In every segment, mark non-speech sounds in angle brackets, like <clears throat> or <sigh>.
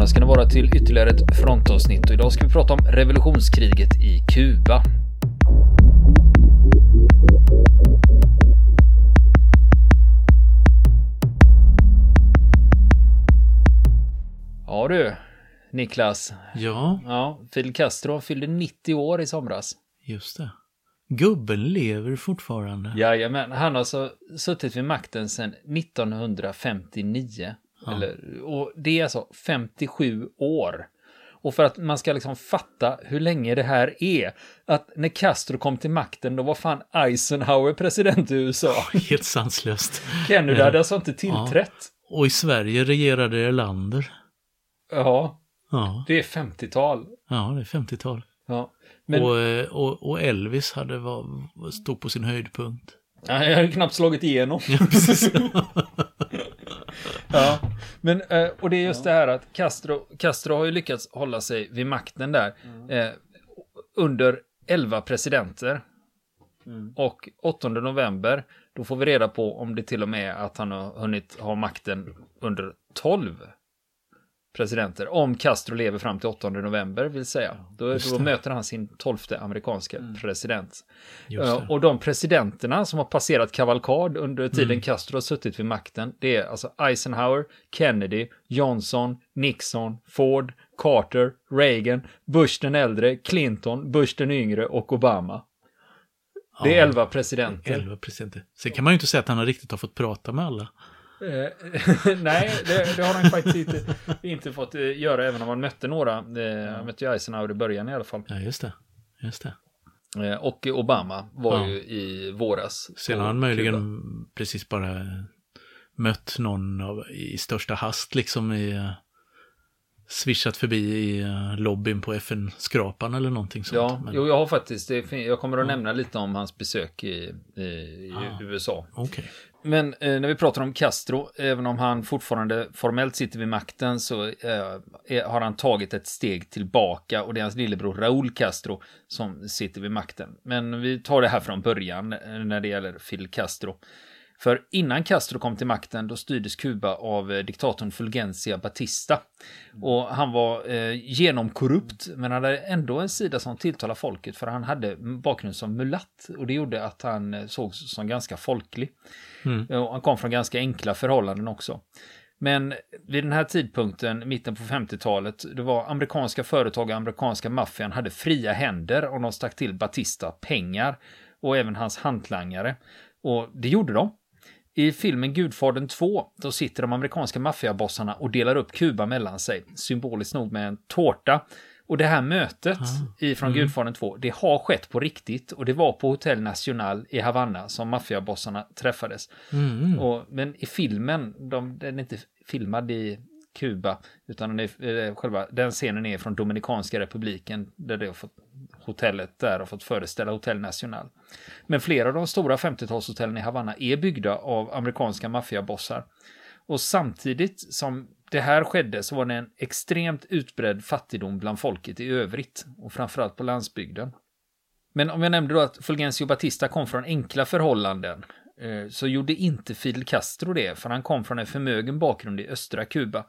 välkomna ska ni vara till ytterligare ett frontavsnitt och idag ska vi prata om revolutionskriget i Kuba. Ja du, Niklas. Ja, Ja, Fidel Castro fyllde 90 år i somras. just det. Gubben lever fortfarande. Jajamän, han har alltså suttit vid makten sedan 1959. Ja. Eller, och det är alltså 57 år. Och för att man ska liksom fatta hur länge det här är, att när Castro kom till makten, då var fan Eisenhower president i USA. Helt sanslöst. Kennedy hade alltså inte tillträtt. Och i Sverige regerade Erlander. Ja, Ja, det är 50-tal. ja det är 50-tal. Ja. Men Och, eh, och, och Elvis hade var, stod på sin höjdpunkt. Ja, jag hade knappt slagit igenom. Ja. <laughs> Ja, <laughs> men eh, och det är just det här att Castro, Castro har ju lyckats hålla sig vid makten där eh, under 11 presidenter. Och 8 november, då får vi reda på om det till och med är att han har hunnit ha makten under 12 presidenter. Om Castro lever fram till 8 november, vill säga. Då, då möter han sin 12 amerikanska president. Just Ja, det. och de presidenterna som har passerat kavalkad under tiden Mm. Castro har suttit vid makten, det är alltså Eisenhower, Kennedy, Johnson, Nixon, Ford, Carter, Reagan, Bush den äldre, Clinton, Bush den yngre och Obama. Det är elva presidenter. 11 presidenter. Sen kan man ju inte säga att han har riktigt har fått prata med alla. Eh, <laughs> Nej, det, det har han faktiskt inte, inte fått eh, göra, även om han mötte några. Han mötte ju Eisenhower i början i alla fall. Ja, just det. Just det. Eh, Och Obama var Ja. ju i våras. Sen har han möjligen Kuba. precis bara mött någon av, i största hast liksom i swishat förbi i uh, lobbyn på FN-skrapan eller någonting sånt. Ja, Men- jo, jag har faktiskt, det, jag kommer att nämna lite om hans besök i, i, i Ah. USA. Okej. Men eh, när vi pratar om Castro, även om han fortfarande formellt sitter vid makten så eh, är, har han tagit ett steg tillbaka och det är hans lillebror Raúl Castro som sitter vid makten. Men vi tar det här från början eh, när det gäller Fidel Castro. För innan Castro kom till makten då styrdes Kuba av eh, diktatorn Fulgencia Batista. Och han var eh, genomkorrupt men hade ändå en sida som tilltalade folket för han hade bakgrund som mulatt och det gjorde att han eh, sågs som ganska folklig. Mm. Ja, Och han kom från ganska enkla förhållanden också. Men vid den här tidpunkten, mitten på 50-talet, det var amerikanska företag och amerikanska maffian hade fria händer och de stack till Batista pengar och även hans hantlangare. Och det gjorde de. I filmen Gudfadern 2, då sitter de amerikanska maffiabossarna och delar upp Kuba mellan sig, symboliskt nog med en tårta. Och det här mötet ifrån Gudfadern 2, det har skett på riktigt och det var på Hotel Nacional i Havanna som maffiabossarna träffades. Mm. Och, men i filmen, de, den är inte filmad i Kuba, utan den, är, eh, själva, den scenen är från Dominikanska republiken, där det har fått, hotellet där har fått föreställa Hotel National. Men flera av de stora 50-talshotellen i Havanna är byggda av amerikanska maffiabossar. Och samtidigt som det här skedde så var det en extremt utbredd fattigdom bland folket i övrigt, och framförallt på landsbygden. Men om jag nämnde då att Fulgencio Batista kom från enkla förhållanden eh, så gjorde inte Fidel Castro det, för han kom från en förmögen bakgrund i östra Kuba.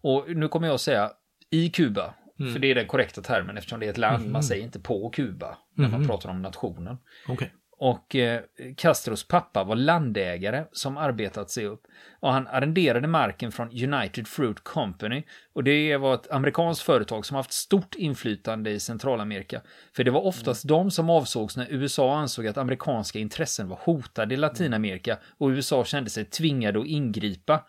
Och nu kommer jag att säga i Kuba, för det är den korrekta termen eftersom det är ett land, man säger inte på Kuba när man pratar om nationen. Okej. Och eh, Castros pappa var landägare som arbetat sig upp. Och han arrenderade marken från United Fruit Company. Och det var ett amerikanskt företag som haft stort inflytande i Centralamerika. För det var oftast de som avsågs när USA ansåg att amerikanska intressen var hotade i Latinamerika. Och USA kände sig tvingade att ingripa.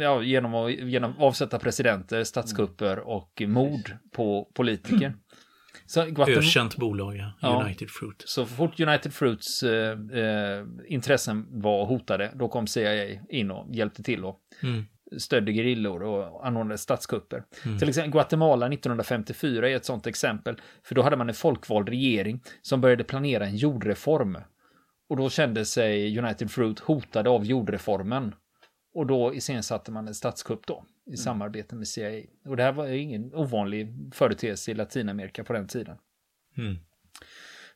Ja, genom att genom avsätta presidenter, statskupper och mord på politiker. <clears throat> Så Guatem- Ökänt bolag, ja. United Fruit. så fort United Fruits eh, eh, intressen var hotade, då kom CIA in och hjälpte till och Mm. stödde gerillor och anordnade statskupper. Till exempel Guatemala 1954 är ett sånt exempel, för då hade man en folkvald regering som började planera en jordreform. Och då kände sig United Fruit hotade av jordreformen. Och då iscensatte man en statskupp då, i samarbete med CIA. Och det här var ju ingen ovanlig företeelse i Latinamerika på den tiden. Mm.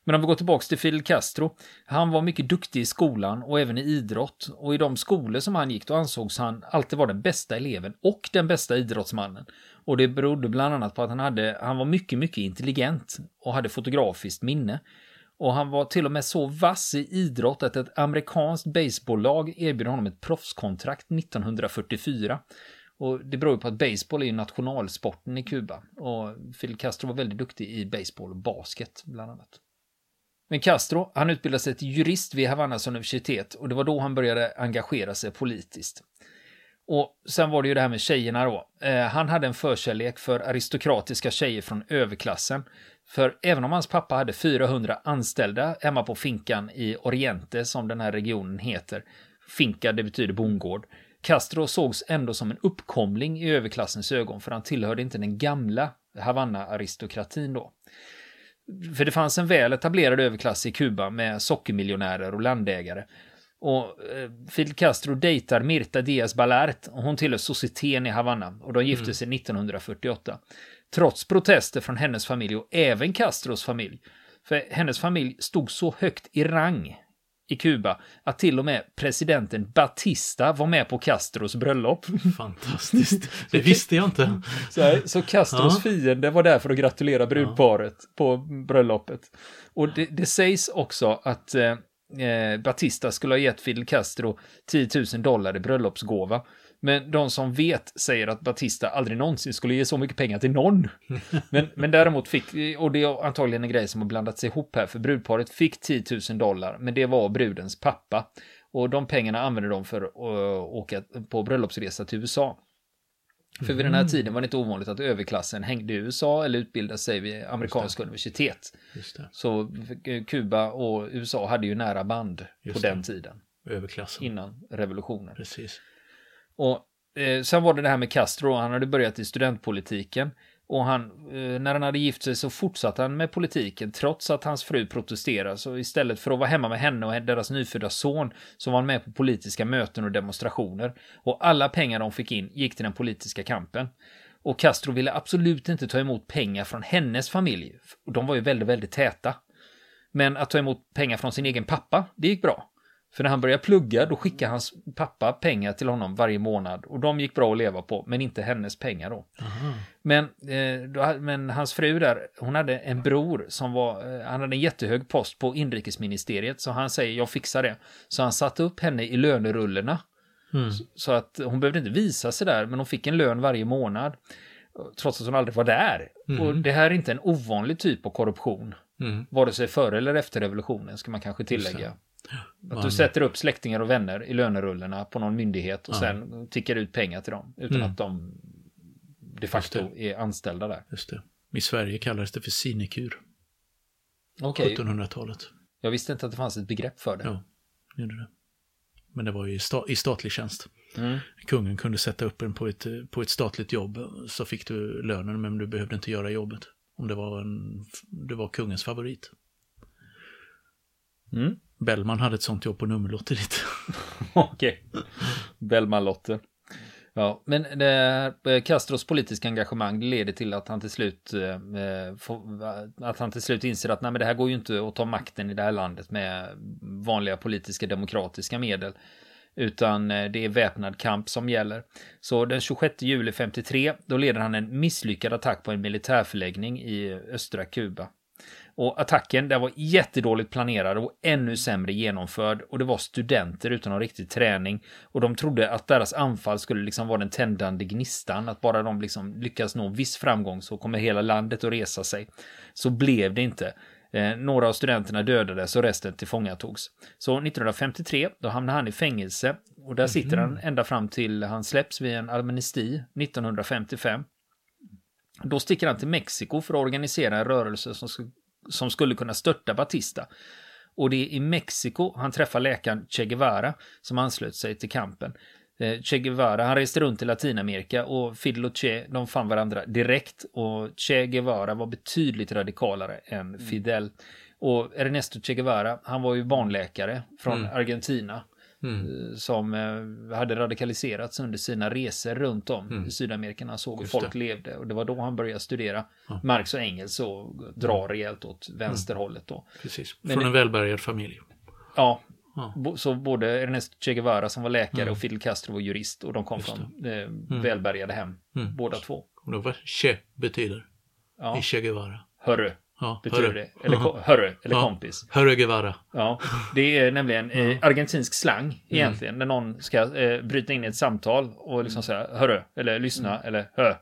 Men om vi går tillbaka till Fidel Castro. Han var mycket duktig i skolan och även i idrott. Och i de skolor som han gick då ansågs han alltid vara den bästa eleven och den bästa idrottsmannen. Och det berodde bland annat på att han, hade, han var mycket, mycket intelligent och hade fotografiskt minne. Och han var till och med så vass i idrott att ett amerikanskt baseballlag erbjöd honom ett proffskontrakt 1944. Och det beror på att baseball är nationalsporten i Kuba. Och Fidel Castro var väldigt duktig i baseball och basket bland annat. Men Castro, han utbildade sig till jurist vid Havannas universitet och det var då han började engagera sig politiskt. Och sen var det ju det här med tjejerna då. Eh, han hade en förkärlek för aristokratiska tjejer från överklassen. För även om hans pappa hade 400 anställda hemma på finkan i Oriente, som den här regionen heter, finka det betyder bondgård, Castro sågs ändå som en uppkomling i överklassens ögon, för han tillhörde inte den gamla Havanna-aristokratin då. För det fanns en väl etablerad överklass i Kuba med sockermiljonärer och landägare. Och eh, Fidel Castro dejtar Mirta Diaz Balart och hon tillhör societeten i Havanna och de gifte sig 1948. Trots protester från hennes familj och även Castros familj. För hennes familj stod så högt i rang i Kuba att till och med presidenten Batista var med på Castros bröllop. <laughs> Fantastiskt. Det visste jag inte. Så, här, så Castros ja. fiende var där för att gratulera brudparet ja. på bröllopet. Och det, det sägs också att eh, eh Batista skulle ha gett Fidel Castro 10 000 dollar i bröllopsgåva. Men de som vet säger att Batista aldrig någonsin skulle ge så mycket pengar till någon. <laughs> Men, men däremot fick, och det är antagligen en grej som har blandats ihop här, för brudparet fick 10 000 dollar, men det var brudens pappa. Och de pengarna använde de för att åka på bröllopsresa till USA. För vid den här tiden var det inte ovanligt att överklassen hängde i USA eller utbildade sig vid amerikanska universitet. Så Kuba och USA hade ju nära band Just på det. den tiden. Överklassen. Innan revolutionen. Precis. Och eh, sen var det det här med Castro, han hade börjat i studentpolitiken. Och han, eh, när han hade gift sig så fortsatte han med politiken trots att hans fru protesterade. Så istället för att vara hemma med henne och deras nyfödda son så var han med på politiska möten och demonstrationer. Och alla pengar de fick in gick till den politiska kampen. Och Castro ville absolut inte ta emot pengar från hennes familj. De var ju väldigt, väldigt täta. Men att ta emot pengar från sin egen pappa, det gick bra. För när han började plugga då skickade hans pappa pengar till honom varje månad och de gick bra att leva på, men inte hennes pengar då. Men, eh, då, men hans fru där, hon hade en bror som var, eh, han hade en jättehög post på inrikesministeriet, så han säger jag fixar det. Så han satte upp henne i lönerullorna. Mm. Så, så, att hon behövde inte visa sig där, men hon fick en lön varje månad. Trots att hon aldrig var där. Mm. Och det här är inte en ovanlig typ av korruption. Mm. Vare sig före eller efter revolutionen, ska man kanske tillägga. Att du sätter upp släktingar och vänner i lönerullorna på någon myndighet och ja. sen tickar ut pengar till dem utan mm. att de de facto är anställda där. Just det. I Sverige kallades det för sinekur. Okay. 1700-talet. Jag visste inte att det fanns ett begrepp för det. Ja, gjorde det. Men det var ju sta i statlig tjänst. Mm. Kungen kunde sätta upp en på ett, på ett statligt jobb så fick du lönen men du behövde inte göra jobbet. Om det var, en, det var kungens favorit. Mm. Bellman hade ett sånt jobb på nummerlotteriet. <laughs> Okej. Okay. Bellman-lotter. Ja, men det, eh, Castros politiska engagemang leder till att han till slut eh, får, att han till slut inser att nej, men det här går ju inte att ta makten i det här landet med vanliga politiska demokratiska medel. Utan eh, det är väpnad kamp som gäller. Så den 26 juli 53, då leder han en misslyckad attack på en militärförläggning i östra Kuba. Och attacken den var jättedåligt planerad och ännu sämre genomförd. Och det var studenter utan någon riktig träning. Och de trodde att deras anfall skulle liksom vara den tändande gnistan. Att bara de liksom lyckas nå viss framgång så kommer hela landet att resa sig. Så blev det inte. Eh, några av studenterna dödades och resten tillfångatogs. Så 1953, då hamnade han i fängelse. Och där sitter mm. han ända fram till han släpps vid en amnesti 1955. Då sticker han till Mexiko för att organisera en rörelse som som skulle kunna störta Batista. Och det är i Mexiko han träffar läkaren Che Guevara som anslöt sig till kampen. Eh, che Guevara, han reste runt i Latinamerika och Fidel och Che, de fann varandra direkt och Che Guevara var betydligt radikalare än mm. Fidel. Och Ernesto Che Guevara, han var ju barnläkare från mm. Argentina. Mm. som eh, hade radikaliserats under sina resor runt om mm. i Sydamerika. Han såg hur folk det. levde och det var då han började studera ja. Marx och Engels och dra mm. rejält åt vänsterhållet då. Precis, från Men, en välbärgad familj. Ja, Ja. Så både Ernesto Che Guevara som var läkare mm. och Fidel Castro var jurist och de kom från eh, mm. välbärgade hem, mm. båda två. Och då vad Che betyder ja. i Che Guevara? Hörru. Ja, betyder hörru. det. Eller hörru, eller ja. kompis. Hörru Guevara. Ja, det är nämligen eh, argentinsk slang mm. egentligen. När någon ska eh, bryta in i ett samtal och liksom säga hörru, eller lyssna, mm. eller hö.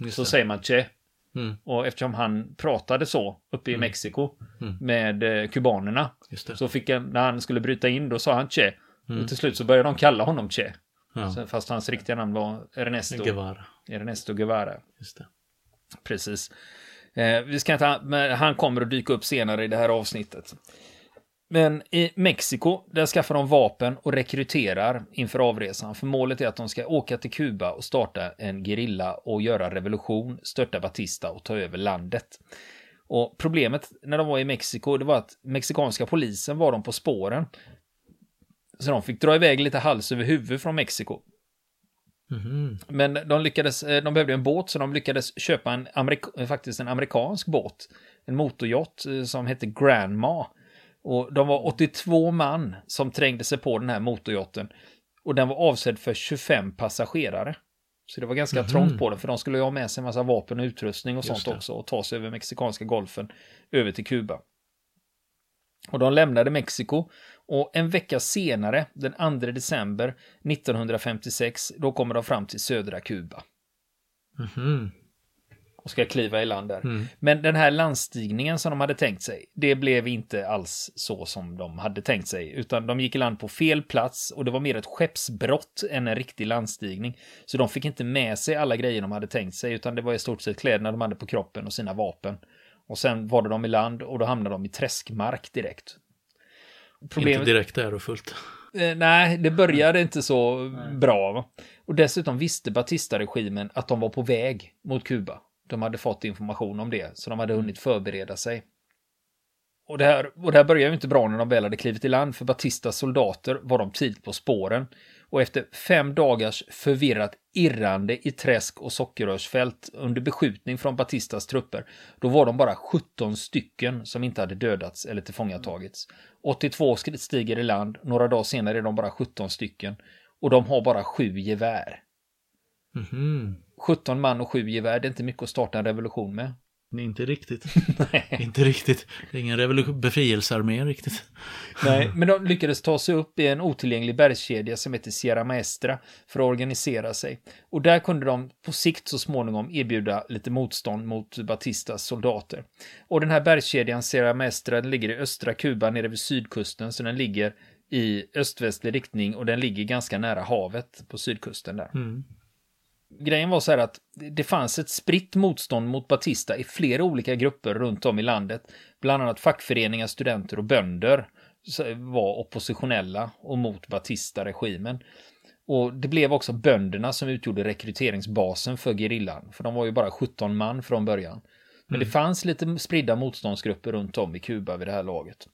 Just så det. säger man che. Mm. Och eftersom han pratade så uppe i mm. Mexiko mm. med eh, kubanerna. Så fick han, när han skulle bryta in, då sa han Che. Mm. Och till slut så började de kalla honom Che. Ja. fast hans riktiga namn var Ernesto Guevara. Ernesto Guevara. Just det. Precis. Eh, vi ska inte, men han kommer att dyka upp senare i det här avsnittet. Men i Mexiko, där skaffar de vapen och rekryterar inför avresan. För målet är att de ska åka till Kuba och starta en gerilla och göra revolution, störta Batista och ta över landet. Och problemet när de var i Mexiko, det var att mexikanska polisen var de på spåren. Så de fick dra iväg lite hals över huvud från Mexiko. Mm. Men de lyckades, eh, de behövde en båt så de lyckades köpa en, amerik faktiskt en amerikansk båt. En motorjott eh, som hette Grandma. Och de var 82 man som trängde sig på den här motorjotten. Och den var avsedd för 25 passagerare. Så det var ganska mm. trångt på den, för de skulle ju ha med sig en massa vapen och utrustning och Just sånt det. också och ta sig över Mexikanska golfen över till Kuba. Och de lämnade Mexiko och en vecka senare, den 2 december 1956, då kommer de fram till södra Kuba. Mm och ska kliva i land där. Mm. Men den här landstigningen som de hade tänkt sig, det blev inte alls så som de hade tänkt sig, utan de gick i land på fel plats och det var mer ett skeppsbrott än en riktig landstigning. Så de fick inte med sig alla grejer de hade tänkt sig, utan det var i stort sett kläderna de hade på kroppen och sina vapen. Och sen var det de i land och då hamnade de i träskmark direkt. Problemet... Inte direkt ärofullt. Eh, nej, det började inte så nej. bra. Va? Och dessutom visste Batista-regimen att de var på väg mot Kuba. De hade fått information om det, så de hade hunnit förbereda sig. Och det, här, och det här började ju inte bra när de väl hade klivit i land, för Batistas soldater var de tidigt på spåren. Och efter fem dagars förvirrat irrande i träsk och sockerrörsfält under beskjutning från Batistas trupper, då var de bara 17 stycken som inte hade dödats eller tillfångatagits. 82 stiger i land, några dagar senare är de bara 17 stycken. Och de har bara sju gevär. Mm -hmm. 17 man och 7 gevär, det är inte mycket att starta en revolution med. Inte riktigt. <laughs> inte riktigt. Det är ingen revolution, befrielsearmé riktigt. Nej, <laughs> men de lyckades ta sig upp i en otillgänglig bergskedja som heter Sierra Maestra för att organisera sig. Och där kunde de på sikt så småningom erbjuda lite motstånd mot Batistas soldater. Och den här bergskedjan Sierra Maestra ligger i östra Kuba nere vid sydkusten, så den ligger i öst-västlig riktning och den ligger ganska nära havet på sydkusten där. Mm grejen var så här att det fanns ett spritt motstånd mot Batista i flera olika grupper runt om i landet. Bland annat fackföreningar, studenter och bönder var oppositionella och mot Batista-regimen. Och det blev också bönderna som utgjorde rekryteringsbasen för gerillan, för de var ju bara 17 man från början. Men mm. det fanns lite spridda motståndsgrupper runt om i Kuba vid det här laget.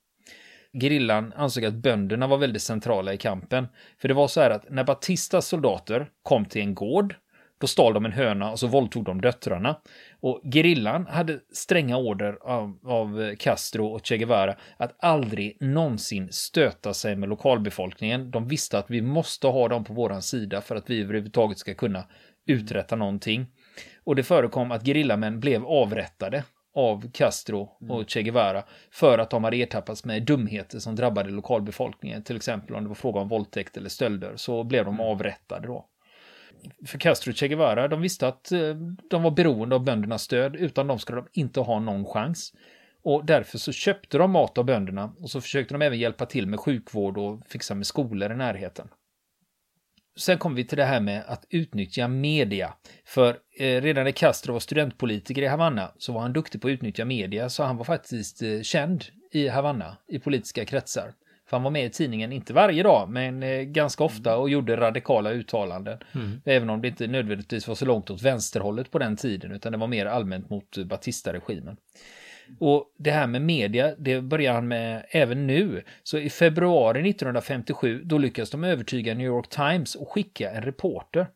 Gerillan ansåg att bönderna var väldigt centrala i kampen. För det var så här att när Batistas soldater kom till en gård då stal de en höna och så våldtog de döttrarna. Och gerillan hade stränga order av, av Castro och Che Guevara att aldrig någonsin stöta sig med lokalbefolkningen. De visste att vi måste ha dem på våran sida för att vi överhuvudtaget ska kunna uträtta någonting. Och det förekom att gerillamän blev avrättade av Castro och Che Guevara för att de hade ertappats med dumheter som drabbade lokalbefolkningen. Till exempel om det var fråga om våldtäkt eller stölder så blev de avrättade då för Castro och Che Guevara, de visste att eh, de var beroende av böndernas stöd. Utan dem skulle de inte ha någon chans. Och därför så köpte de mat av bönderna och så försökte de även hjälpa till med sjukvård och fixa med skolor i närheten. Sen kommer vi till det här med att utnyttja media. För eh, redan när Castro var studentpolitiker i Havanna så var han duktig på att utnyttja media så han var faktiskt eh, känd i Havanna i politiska kretsar. För han var med i tidningen, inte varje dag, men eh, ganska ofta och gjorde radikala uttalanden. Mm. Även om det inte nödvändigtvis var så långt åt vänsterhållet på den tiden, utan det var mer allmänt mot Batista-regimen. Och det här med media, det börjar han med även nu. Så i februari 1957, då lyckas de övertyga New York Times och skicka en reporter.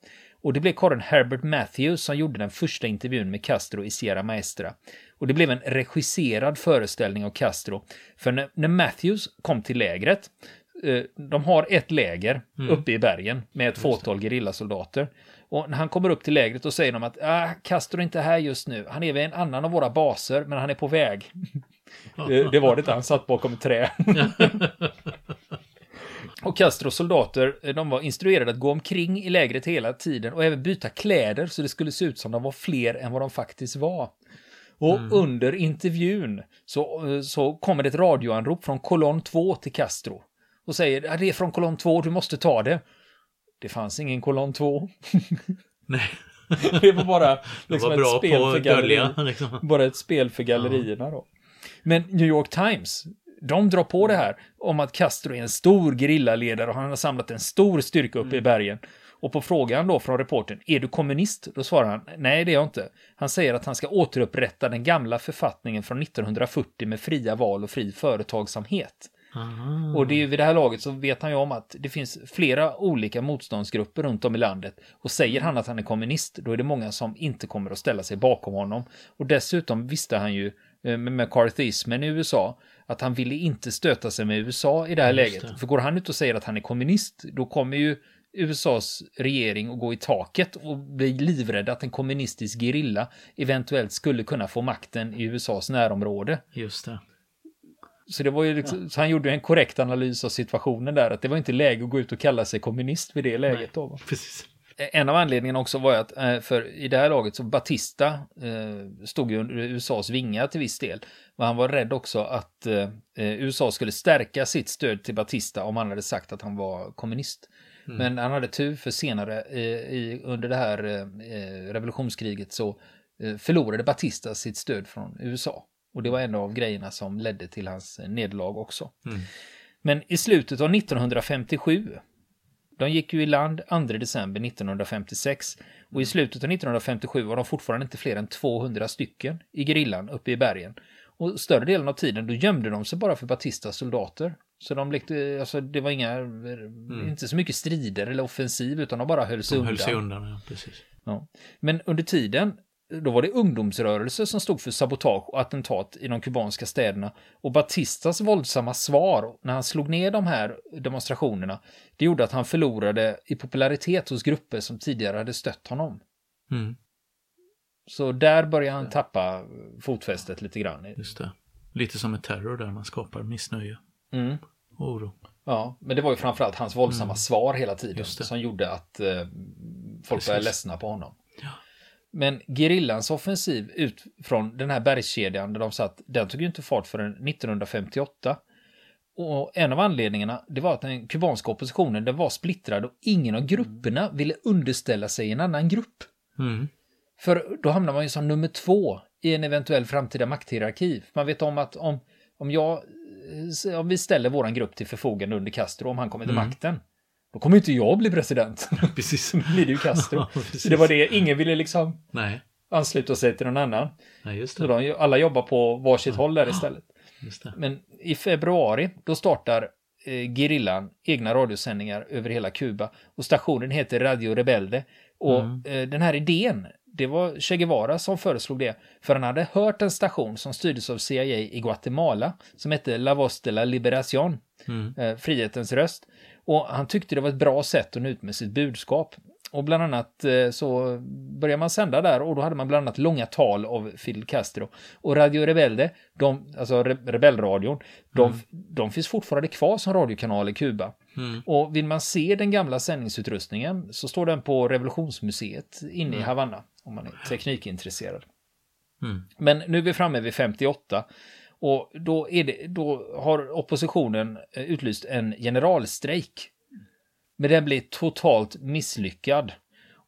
Och det blev karlen Herbert Matthews som gjorde den första intervjun med Castro i Sierra Maestra. Och det blev en regisserad föreställning av Castro. För när, när Matthews kom till lägret, eh, de har ett läger mm. uppe i bergen med ett fåtal gerillasoldater. Och när han kommer upp till lägret och säger de att ah, Castro är inte här just nu. Han är vid en annan av våra baser, men han är på väg. det, <laughs> det var det inte, han satt bakom ett trä. <laughs> <laughs> Och Castros soldater, eh, de var instruerade att gå omkring i lägret hela tiden och även byta kläder så det skulle se ut som de var fler än vad de faktiskt var. Och mm. under intervjun så, eh, så kommer det ett radioanrop från kolonn 2 till Castro. Och säger att det är från kolonn 2, du måste ta det. Det fanns ingen kolonn 2. <laughs> Nej. <laughs> det var bara <laughs> liksom var ett spel för gallerierna. Liksom. Bara ett spel för gallerierna då. Men New York Times, de drar på det här om att Castro är en stor gerillaledare och han har samlat en stor styrka uppe mm. i bergen. Och på frågan då från reporten, är du kommunist? Då svarar han, nej det är jag inte. Han säger att han ska återupprätta den gamla författningen från 1940 med fria val och fri företagsamhet. Aha. Och det är ju vid det här laget så vet han ju om att det finns flera olika motståndsgrupper runt om i landet. Och säger han att han är kommunist, då är det många som inte kommer att ställa sig bakom honom. Och dessutom visste han ju eh, med McCarthyismen i USA att han ville inte stöta sig med USA i det här Just läget. Det. För går han ut och säger att han är kommunist, då kommer ju USAs regering att gå i taket och bli livrädd att en kommunistisk gerilla eventuellt skulle kunna få makten i USAs närområde. Just det. Så det var ju liksom, ja. så han gjorde en korrekt analys av situationen där, att det var inte läge att gå ut och kalla sig kommunist vid det läget Nej, då. Precis. En av anledningarna också var att, eh, för i det här laget så Batista eh, stod ju under USAs vingar till viss del. Och han var rädd också att eh, USA skulle stärka sitt stöd till Batista om han hade sagt att han var kommunist. Mm. Men han hade tur för senare i, under det här revolutionskriget så förlorade Batista sitt stöd från USA. Och det var en av grejerna som ledde till hans nederlag också. Mm. Men i slutet av 1957, de gick ju i land 2 december 1956 och i slutet av 1957 var de fortfarande inte fler än 200 stycken i grillan uppe i bergen. Och större delen av tiden då gömde de sig bara för Batistas soldater. Så de lekte, alltså det var inga, mm. inte så mycket strider eller offensiv utan de bara höll sig de undan. Höll sig undan ja, precis. Ja. Men under tiden då var det ungdomsrörelser som stod för sabotage och attentat i de kubanska städerna. Och Batistas våldsamma svar när han slog ner de här demonstrationerna, det gjorde att han förlorade i popularitet hos grupper som tidigare hade stött honom. Mm. Så där började han tappa fotfästet lite grann. Just det. Lite som ett terror där man skapar missnöje. Mm. Och oro. Ja, men det var ju framförallt hans våldsamma mm. svar hela tiden som gjorde att eh, folk Precis. började ledsna på honom. Men gerillans offensiv ut från den här bergskedjan där de satt, den tog ju inte fart förrän 1958. Och en av anledningarna, det var att den kubanska oppositionen, den var splittrad och ingen av grupperna ville underställa sig en annan grupp. Mm. För då hamnar man ju som nummer två i en eventuell framtida makthierarki. Man vet om att om, om jag, om vi ställer våran grupp till förfogande under Castro, om han kommer till mm. makten, då kommer inte jag bli president. <laughs> Precis. Då blir det ju Castro. <laughs> Ja, så det var det, ingen ville liksom Nej. ansluta sig till någon annan. Nej, just det. Så de, alla jobbar på varsitt ja. håll där istället. Men i februari, då startar eh, gerillan egna radiosändningar över hela Kuba. Och stationen heter Radio Rebelde. Och mm. eh, den här idén, det var Che Guevara som föreslog det. För han hade hört en station som styrdes av CIA i Guatemala, som hette La Voz de la Liberación, mm. eh, frihetens röst. Och han tyckte det var ett bra sätt att nå ut med sitt budskap. Och bland annat eh, så började man sända där och då hade man bland annat långa tal av Fidel Castro. Och Radio Rebelde, de, alltså Rebellradion, de, mm. de finns fortfarande kvar som radiokanal i Kuba. Mm. Och vill man se den gamla sändningsutrustningen så står den på Revolutionsmuseet inne mm. i Havanna om man är teknikintresserad. Mm. Men nu är vi framme vid 58 och då, är det, då har oppositionen eh, utlyst en generalstrejk. Men den blir totalt misslyckad.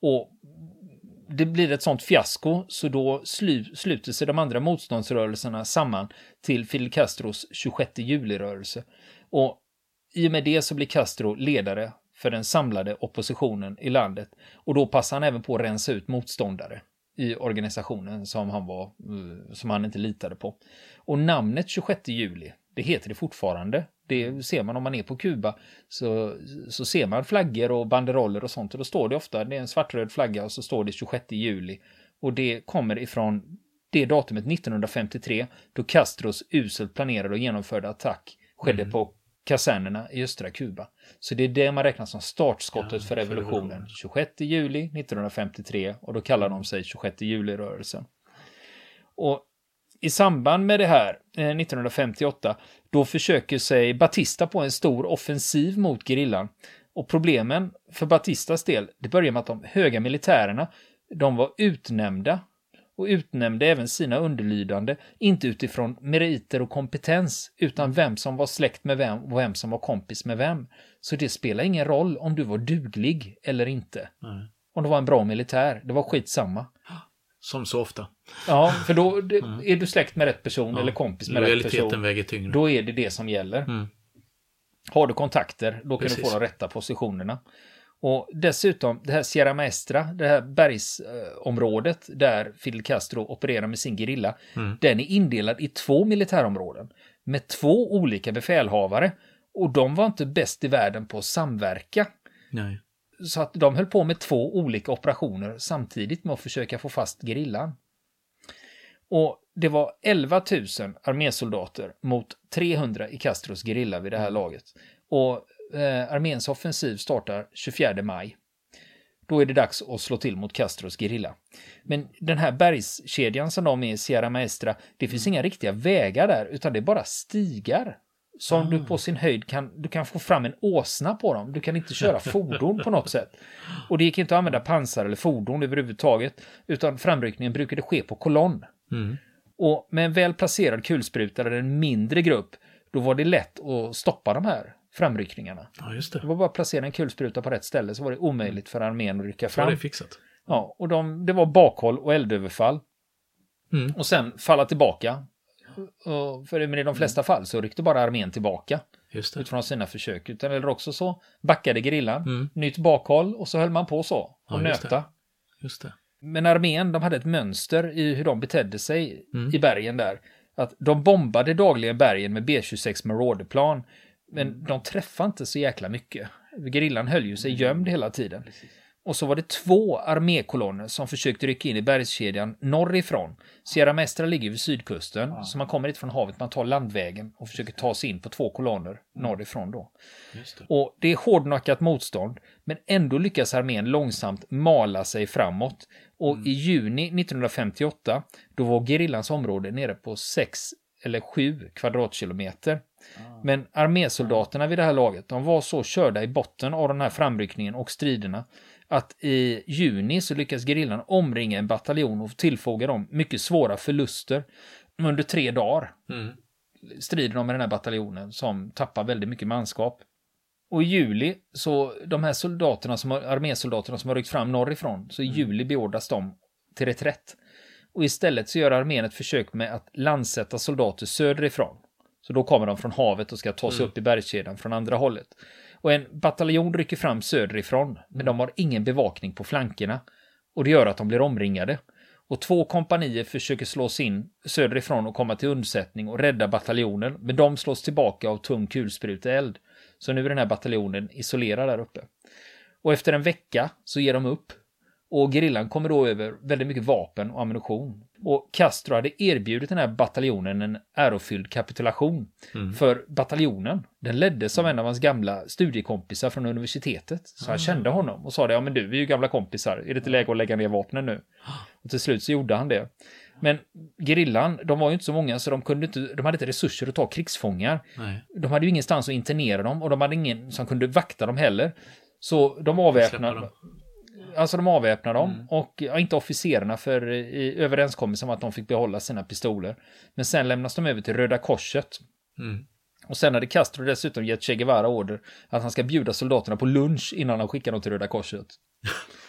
Och det blir ett sånt fiasko så då slu, sluter sig de andra motståndsrörelserna samman till Fidel Castros 26 juli-rörelse. Och i och med det så blir Castro ledare för den samlade oppositionen i landet. Och då passar han även på att rensa ut motståndare i organisationen som han var, eh, som han inte litade på. Och namnet 26 juli, det heter det fortfarande. Det ser man om man är på Kuba, så, så ser man flaggor och banderoller och sånt. Och då står det ofta, det är en svartröd flagga och så står det 26 juli. Och det kommer ifrån det datumet 1953, då Castros uselt planerade och genomförde attack skedde mm. på kasernerna i östra Kuba. Så det är det man räknar som startskottet ja, för revolutionen. 26 juli 1953 och då kallar de sig 26 juli-rörelsen. Och i samband med det här, 1958, eh, då försöker sig Batista på en stor offensiv mot gerillan. Och problemen för Batistas del, det börjar med att de höga militärerna, de var utnämnda och utnämnde även sina underlydande, inte utifrån meriter och kompetens, utan vem som var släkt med vem och vem som var kompis med vem. Så det spelar ingen roll om du var duglig eller inte. Nej. Om du var en bra militär, det var skitsamma. Som så ofta. Ja, för då är du släkt med rätt person ja. eller kompis med rätt person. väger tyngre. Då är det det som gäller. Mm. Har du kontakter, då kan Precis. du få de rätta positionerna. Och dessutom, det här Sierra Maestra, det här bergsområdet där Fidel Castro opererar med sin gerilla, mm. den är indelad i två militärområden med två olika befälhavare. Och de var inte bäst i världen på att samverka. Nej. Så att de höll på med två olika operationer samtidigt med att försöka få fast gerillan. Och det var 11 000 armésoldater mot 300 i Castros gerilla vid det här laget. Och eh, arméns offensiv startar 24 maj. Då är det dags att slå till mot Castros gerilla. Men den här bergskedjan som de är i Sierra Maestra, det finns inga riktiga vägar där, utan det är bara stigar. Som mm. du ah. på sin höjd kan, du kan få fram en åsna på dem. Du kan inte köra <laughs> fordon på något sätt. Och det gick inte att använda pansar eller fordon överhuvudtaget, utan framryckningen brukade ske på kolonn. Mm. Och med en väl placerad kulspruta eller en mindre grupp, då var det lätt att stoppa de här framryckningarna. Ja, just det. det var bara att placera en kulspruta på rätt ställe så var det omöjligt för armén att rycka fram. Var det fixat? Ja, och de, det var bakhåll och eldöverfall. Mm. Och sen falla tillbaka. Och för i de flesta fall så ryckte bara armén tillbaka. Utifrån sina försök. Utan eller också så backade grillan, mm. nytt bakhåll och så höll man på så. Och ja, nöta. Det. Just det. Men armén, de hade ett mönster i hur de betedde sig mm. i bergen där. Att de bombade dagligen bergen med B26 Marauderplan men mm. de träffade inte så jäkla mycket. Gerillan höll ju sig mm. gömd hela tiden. Precis. Och så var det två armékolonner som försökte rycka in i bergskedjan norrifrån. Sierra Mestra ligger vid sydkusten, ja. så man kommer inte från havet, man tar landvägen och försöker ta sig in på två kolonner mm. norrifrån då. Det. Och det är hårdnackat motstånd, men ändå lyckas armén långsamt mala sig framåt. Och mm. i juni 1958, då var gerillans område nere på 6 eller 7 kvadratkilometer. Men armésoldaterna vid det här laget, de var så körda i botten av den här framryckningen och striderna att i juni så lyckas gerillan omringa en bataljon och tillfoga dem mycket svåra förluster under tre dagar. Mm. Strider de med den här bataljonen som tappar väldigt mycket manskap. Och i juli, så de här soldaterna som har, armésoldaterna som har ryckt fram norrifrån, så i mm. juli beordras de till reträtt. Och istället så gör armén ett försök med att landsätta soldater söderifrån. Så då kommer de från havet och ska ta sig mm. upp i bergskedjan från andra hållet. Och en bataljon rycker fram söderifrån, men de har ingen bevakning på flankerna. Och det gör att de blir omringade. Och två kompanier försöker slås in söderifrån och komma till undsättning och rädda bataljonen, men de slås tillbaka av tung kulspruteeld. Så nu är den här bataljonen isolerad där uppe. Och efter en vecka så ger de upp och gerillan kommer då över väldigt mycket vapen och ammunition. Och Castro hade erbjudit den här bataljonen en ärofylld kapitulation. Mm. För bataljonen, den leddes av en av hans gamla studiekompisar från universitetet. Så han mm. kände honom och sa det, ja men du, vi är ju gamla kompisar, är det inte läge att lägga ner vapnen nu? Och till slut så gjorde han det. Men gerillan, de var ju inte så många så de, kunde inte, de hade inte resurser att ta krigsfångar. Nej. De hade ju ingenstans att internera dem och de hade ingen som kunde vakta dem heller. Så de avväpnade, Alltså de avväpnar dem mm. och ja, inte officerarna för i överenskommelsen om att de fick behålla sina pistoler. Men sen lämnas de över till Röda Korset. Mm. Och sen hade Castro dessutom gett Che Guevara order att han ska bjuda soldaterna på lunch innan han skickar dem till Röda Korset.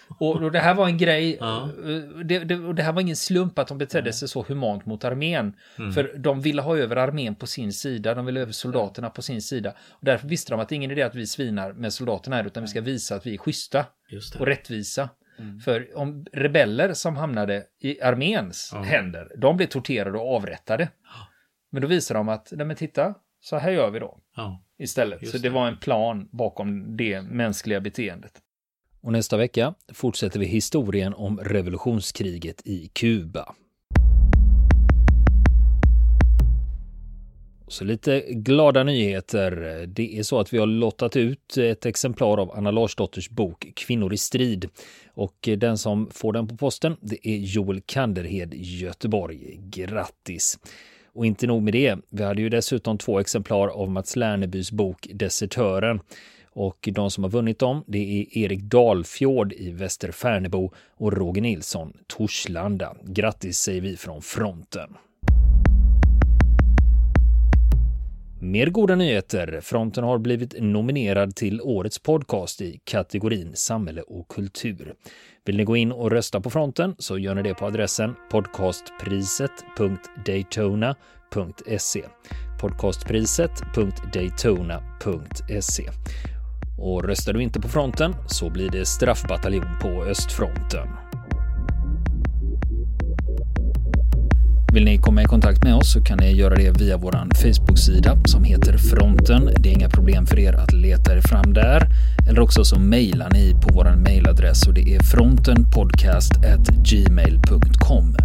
Och, och det här var en grej, ja. Eh, det, det, det, här var ingen slump att de betedde sig så humant mot armén. Mm. För de ville ha över armén på sin sida, de ville ha över soldaterna på sin sida. Och därför visste de att det är ingen idé att vi svinar med soldaterna här, utan vi ska visa att vi är schyssta och rättvisa. Mm. För om rebeller som hamnade i arméns ja. händer, de blev torterade och avrättade. Ja. Men då visar de att, nej men titta, så här gör vi då. Istället. Så det, det var en plan bakom det mänskliga beteendet. Och nästa vecka fortsätter vi historien om revolutionskriget i Kuba. Så lite glada nyheter. Det är så att vi har lottat ut ett exemplar av Anna Larsdotters bok Kvinnor i strid. Och den som får den på posten, det är Joel Kanderhed, Göteborg. Grattis! Och inte nog med det, vi hade ju dessutom två exemplar av Mats Lernebys bok Desertören. Och de som har vunnit dem, det är Erik Dalfjord i Västerfärnebo och Roger Nilsson, Torslanda. Grattis säger vi från fronten. Mer goda nyheter. Fronten har blivit nominerad till årets podcast i kategorin samhälle och kultur. Vill ni gå in och rösta på Fronten så gör ni det på adressen podcastpriset.daytona.se podcastpriset.daytona.se och röstar du inte på fronten så blir det straffbataljon på östfronten. Vill ni komma i kontakt med oss så kan ni göra det via vår Facebook-sida som heter Fronten. Det är inga problem för er att leta er fram där. Eller också så mejlar ni på vår mejladress och det är frontenpodcast@gmail.com.